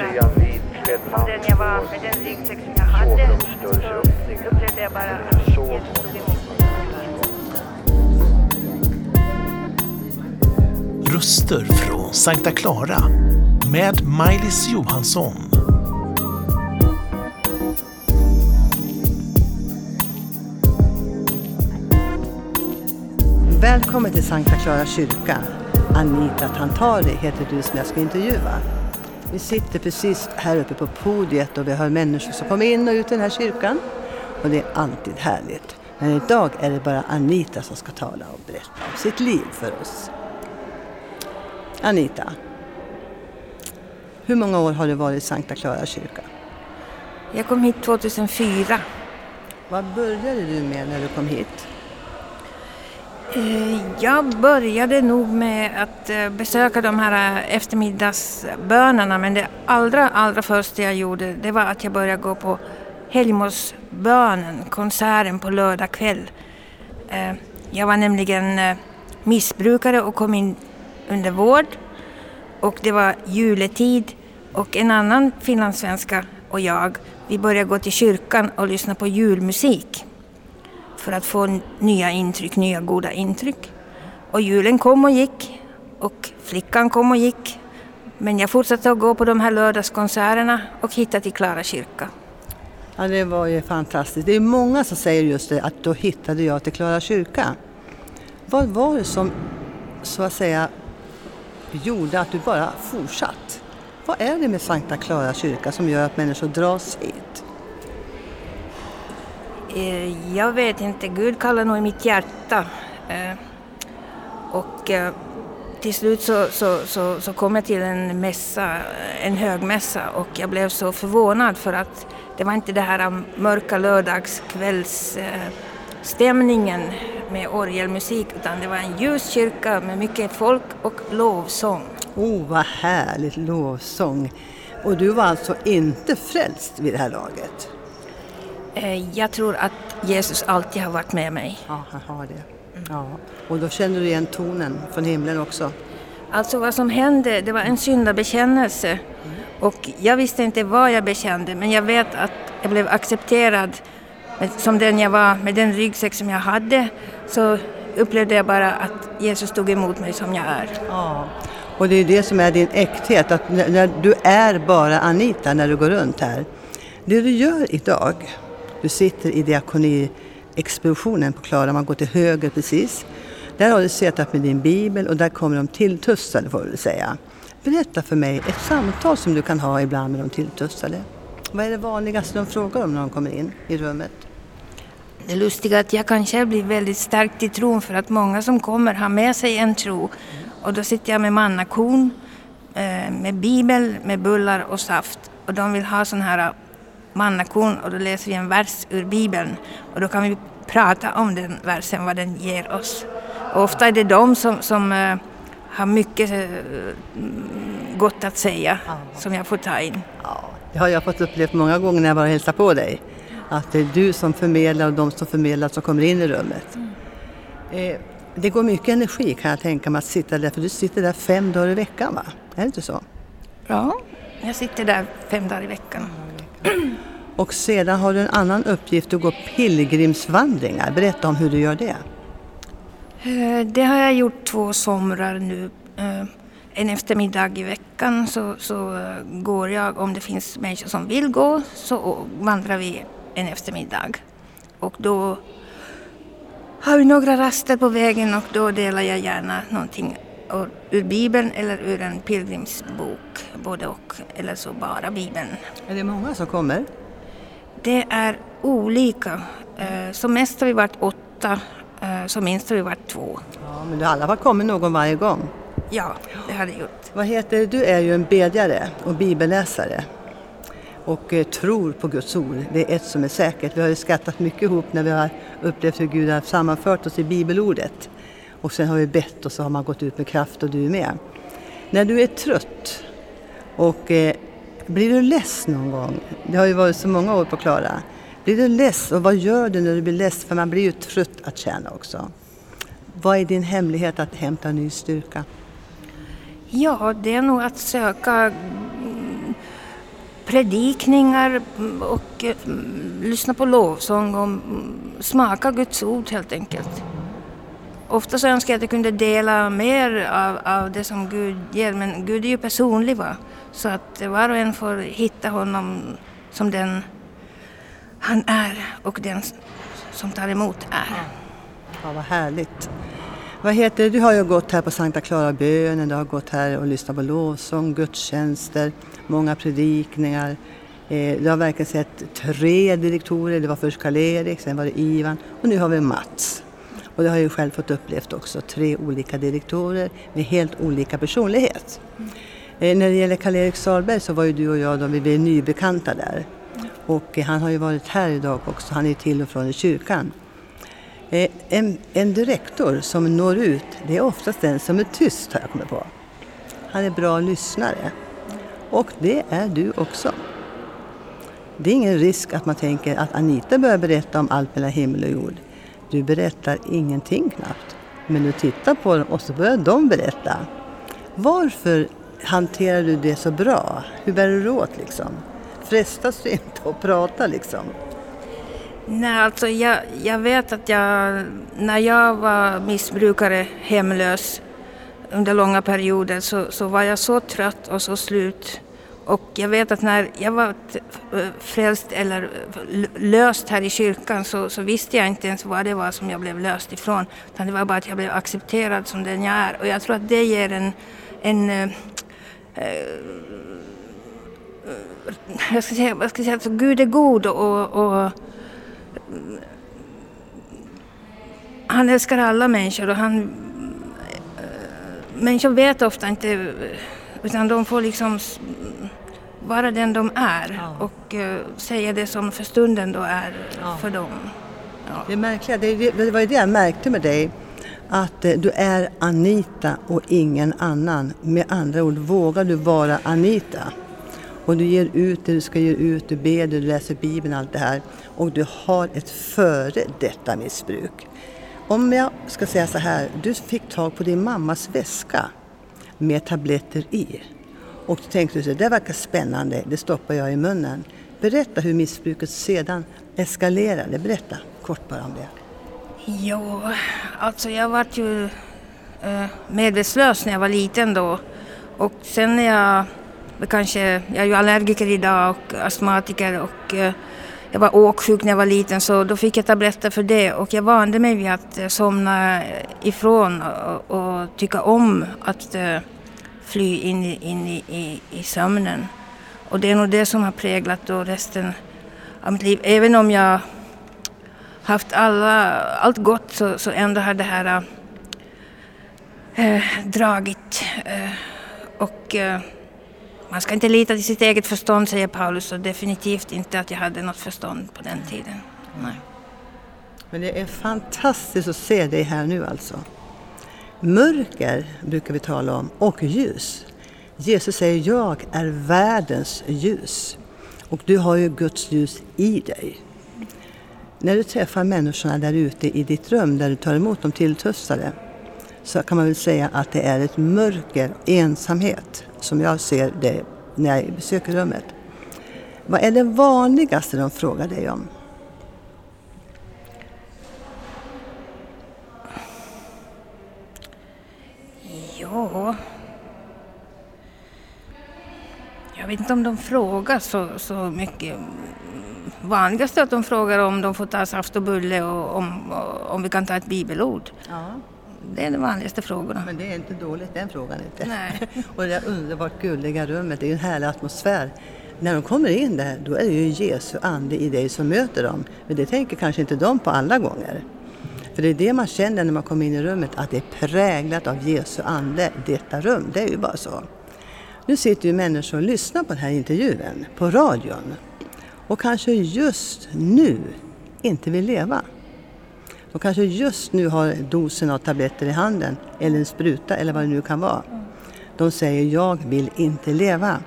accepterad som den jag var med den ryggsäck som jag hade så upplevde jag bara att Jesus tog emot mig. Röster från Sankta Clara med Maj-Lis Johansson. Välkommen till Sankta Clara kyrka. Anita Tantari heter du som jag ska intervjua. Vi sitter precis här uppe på podiet och vi har människor som kommer in och ut i den här kyrkan. Och det är alltid härligt. Men idag är det bara Anita som ska tala och berätta om sitt liv för oss. Anita, hur många år har du varit i Sankta Clara kyrka? Jag kom hit 2004. Vad började du med när du kom hit? Eh, jag började nog med att eh, besöka de här eh, eftermiddagsbönerna men det allra, allra första jag gjorde det var att jag började gå på helgmålsbönen, konserten på lördag kväll. Jag var nämligen missbrukare och kom in under vård och det var juletid och en annan finlandssvenska och jag vi började gå till kyrkan och lyssna på julmusik för att få nya intryck, nya goda intryck. Och julen kom och gick och flickan kom och gick. Men jag fortsatte att gå på de här lördagskonserterna och hittade till Klara kyrka. Ja, det var ju fantastiskt. Det är många som säger just det, att då hittade jag till Klara kyrka. Vad var det som, så att säga, gjorde att du bara fortsatt? Vad är det med Sankta Klara kyrka som gör att människor dras hit? Eh, jag vet inte, Gud kallar nog i mitt hjärta. Eh, och eh, till slut så, så, så, så kom jag till en mässa, en högmässa och jag blev så förvånad för att det var inte det här mörka lördagskvällsstämningen med orgelmusik utan det var en ljus kyrka med mycket folk och lovsång. Oh, vad härligt lovsång! Och du var alltså inte frälst vid det här laget? Eh, Jag tror att Jesus alltid har varit med mig. Ja, han har det. Ja. Och då känner du igen tonen från himlen också? Alltså vad som hände, det var en syndabekännelse. Och jag visste inte vad jag bekände, men jag vet att jag blev accepterad med- som den jag var, med den ryggsäck som jag hade. Så upplevde jag bara att Jesus tog emot mig som jag är. Ja. Och det är det som är din äkthet, att när, när du är bara Anita när du går runt här. Det du gör idag, du sitter i diakoniexpeditionen på Klara, man går till höger precis. Där har du suttit med din bibel och där kommer de tilltussade får du väl säga. Berätta för mig ett samtal som du kan ha ibland med de tilltussade. Vad är det vanligaste de frågar om när de kommer in i rummet? Det lustiga är att jag kanske blir väldigt stark i tron för att många som kommer har med sig en tro. Och då sitter jag med mannakorn, eh, med bibel, med bullar och saft. Och de vill ha sån här mannakorn och då läser vi en vers ur bibeln. Och då kan vi prata om den versen, vad den ger oss. Och ofta är det de som, som eh, har mycket eh, gott att säga som jag får ta in. Ja, det har jag fått uppleva många gånger när jag var och hälsar på dig. Att det är du som förmedlar och de som förmedlar som kommer in i rummet. Eh, det går mycket energi kan jag tänka mig att sitta där, för du sitter där fem dagar i veckan va? Är det inte så? Ja, jag sitter där fem dagar i veckan. Och sedan har du en annan uppgift, du går pilgrimsvandringar. Berätta om hur du gör det. Eh, det har jag gjort två somrar nu. Eh, en eftermiddag i veckan så, så eh, går jag, om det finns människor som vill gå, så vandrar vi en eftermiddag. Och då har vi några raster på vägen och då delar jag gärna någonting ur- ur Bibeln eller ur en pilgrimsbok, både och, eller så bara Bibeln. Är det många som kommer? Det är olika. Eh, Som mest har vi varit åtta, eh, som minst har vi varit två. Ja, men det har i alla fall kommit någon varje gång. Ja, det har det gjort. Vad heter det? Du är ju en bedjare och bibelläsare och eh, tror på Guds ord. Det är ett som är säkert. Vi har ju skrattat mycket ihop när vi har upplevt hur Gud har sammanfört oss i bibelordet. Och sen har vi bett och så har man gått ut med kraft och du är med. När du är trött och eh, blir du less någon gång? Det har ju varit så många år på Klara. Blir du less och vad gör du när du blir less? För man blir ju trött att tjäna också. Vad är din hemlighet att hämta ny styrka? Ja, det är nog att söka mm, predikningar och eh, lyssna på lovsång och mm, smaka Guds ord helt enkelt. Ofta så önskar jag att jag kunde dela mer av, av det som Gud ger, men Gud är ju personlig va. Så att var och en får hitta honom som den han är och den som tar emot är. Ja, vad härligt. Vad heter det? Du har ju gått här på Sankta Clara-bönen, du har gått här och lyssnat på lovsång, gudstjänster, många predikningar. Eh, du har verkligen sett tre direktorer, det var först Karl-Erik, sen var det Ivan och nu har vi Mats. Och det har jag ju själv fått upplevt också, tre olika direktorer med helt olika personlighet. Mm. när det gäller Karl-Erik Salberg så var ju du och jag då, vi blev nybekanta där. Och han har ju varit här idag också, han är till och från i kyrkan. Eh, en, en direktor som når ut, det är oftast den som är tyst har jag kommit på. Han är bra lyssnare. Och det är du också. Det är ingen risk att man tänker att Anita börjar berätta om allt mellan himmel och jord. Du berättar ingenting knappt. Men du tittar på dem och så börjar de berätta. Varför hanterar du det så bra? Hur bär du åt liksom? Frestas du inte att prata liksom? Nej, alltså jag, jag vet att jag, när jag var missbrukare, hemlös under långa perioder så, så var jag så trött och så slut. Och jag vet att när jag var eh, frälst eller eh, löst här i kyrkan så, så, visste jag inte ens vad det var som jag blev löst ifrån. Utan det var bara att jag blev accepterad som den jag är. Och jag tror att det ger en, en eh, eh jag ska säga, jag ska säga alltså, Gud är god och, och han älskar alla människor och han... Människor vet ofta inte, utan de får liksom vara den de är ja. och uh, säga det som för stunden då är ja. för dem. Ja. Det märkliga, det, det var ju det jag märkte med dig, att uh, du är Anita och ingen annan. Med andra ord, vågar du vara Anita? Och du ger ut det du ska ge ut, du ber, du läser Bibeln, allt det här. Och du har ett före detta missbruk. Om jag ska säga så här, du fick tag på din mammas väska med tabletter i. Och tänkte du det verkar spännande, det stoppar jag i munnen. Berätta hur missbruket sedan eskalerade. Berätta kort bara om det. Jo, alltså jag var ju eh, medvetslös när jag var liten då. Och sen när jag kanske, jag är ju allergiker idag och astmatiker och eh, jag var åksjuk när jag var liten så då fick jag tabletter för det och jag vande mig vid att eh, somna ifrån och, och tycka om att uh, fly in, i, in i, i, i sömnen. Och det är nog det som har präglat då resten av mitt liv. Även om jag haft alla, allt gott så, så ändå har det här äh, dragit. Äh, och äh, man ska inte lita till sitt eget förstånd, säger Paulus, och definitivt inte att jag hade något förstånd på den tiden. Nej. Men det är fantastiskt att se dig här nu alltså. Mörker brukar vi tala om, och ljus. Jesus säger jag är världens ljus. Och du har ju Guds ljus i dig. När du träffar människorna där ute i ditt rum, där du tar emot de tilltufsade, så kan man väl säga att det är ett mörker, ensamhet, som jag ser det när jag besöker rummet. Vad är det vanligaste de frågar dig om? Ja... Jag vet inte om de frågar så, så mycket. Vanligast är att de frågar om de får ta saft och bulle och om, om vi kan ta ett bibelord. Ja. Det är de vanligaste frågorna. Men det är inte dåligt den frågan inte. Nej. och det underbart gulliga rummet, det är en härlig atmosfär. När de kommer in där, då är det ju Jesu ande i dig som möter dem. Men det tänker kanske inte de på alla gånger. För det är det man känner när man kommer in i rummet, att det är präglat av Jesu ande, detta rum. Det är ju bara så. Nu sitter ju människor och lyssnar på den här intervjun på radion och kanske just nu inte vill leva. De kanske just nu har dosen av tabletter i handen eller en spruta eller vad det nu kan vara. De säger jag vill inte leva.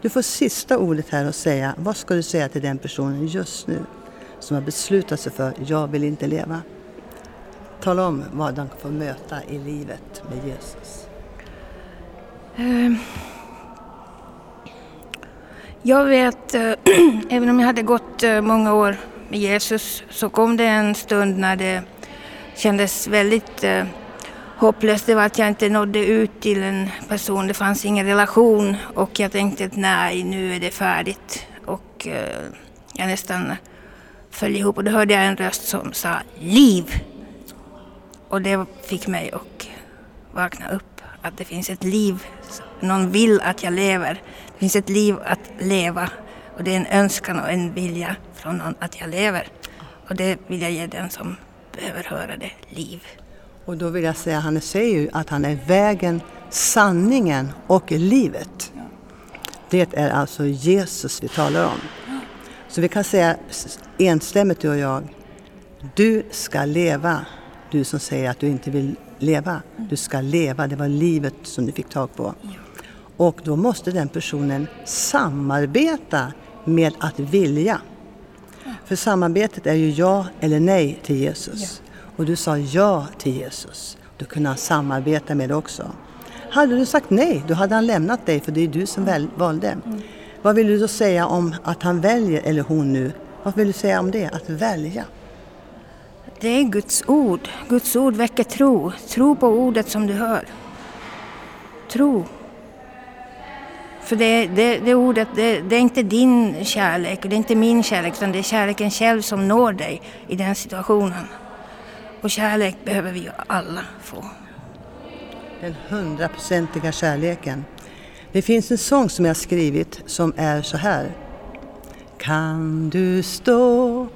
Du får sista ordet här och säga vad ska du säga till den personen just nu som har beslutat sig för jag vill inte leva. Tala om vad de får möta i livet med Jesus. Um. Jag vet, äh, även om jag hade gått äh, många år med Jesus så kom det en stund när det kändes väldigt äh, hopplöst. Det var att jag inte nådde ut till en person, det fanns ingen relation och jag tänkte att nej, nu är det färdigt. Och jag nästan föll ihop och då hörde jag en röst som sa liv. Och det fick mig att vakna upp, att det finns ett liv. Någon vill att jag lever. Det finns ett liv att leva och det är en önskan och en vilja från någon att jag lever. Och det vill jag ge den som behöver höra det, liv. Och då vill jag säga, han säger ju att han är vägen, sanningen och livet. Det är alltså Jesus vi talar om. Så vi kan säga enstämmigt du och jag, du ska leva. Du som säger att du inte vill leva. Du ska leva, det var livet som du fick tag på. Och då måste den personen samarbeta med att vilja. För samarbetet är ju ja eller nej till Jesus. Och du sa ja till Jesus. Då kunde han samarbeta med också. Hade du sagt nej, då hade han lämnat dig för det är du som väl, valde. Mm. Vad vill du då säga om att han väljer, eller hon nu, vad vill du säga om det, att välja? Det är Guds ord. Guds ord väcker tro. Tro på ordet som du hör. Tro. För det, det, det ordet, det, det, är inte din kärlek och det är inte min kärlek utan det är kärleken själv som når dig i den situationen. Och kärlek behöver vi ju alla få. Den hundraprocentiga kärleken. Det finns en sång som jag skrivit som är så här. Kan du stå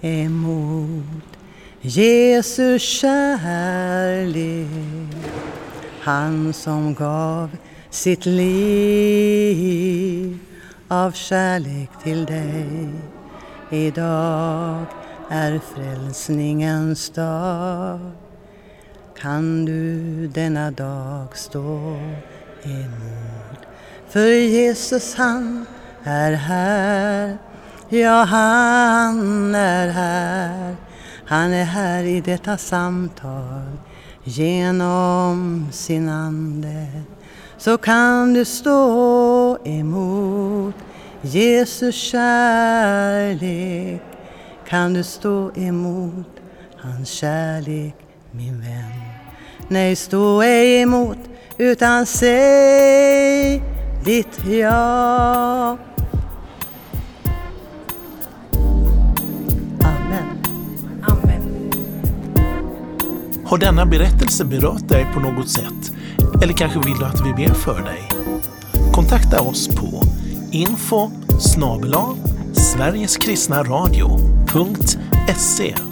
emot Jesu kärlek? Han som gav sitt liv av kärlek till dig. Idag är frälsningens dag. Kan du denna dag stå emot? För Jesus han är här. Ja, han är här. Han är här i detta samtal genom sin ande så kan du stå emot Jesus kärlek. Kan du stå emot hans kärlek min vän? Nej, stå ej emot utan säg ditt ja. Har denna berättelse berört dig på något sätt? Eller kanske vill du att vi ber för dig? Kontakta oss på info snabel-sverigeskristnaradio.se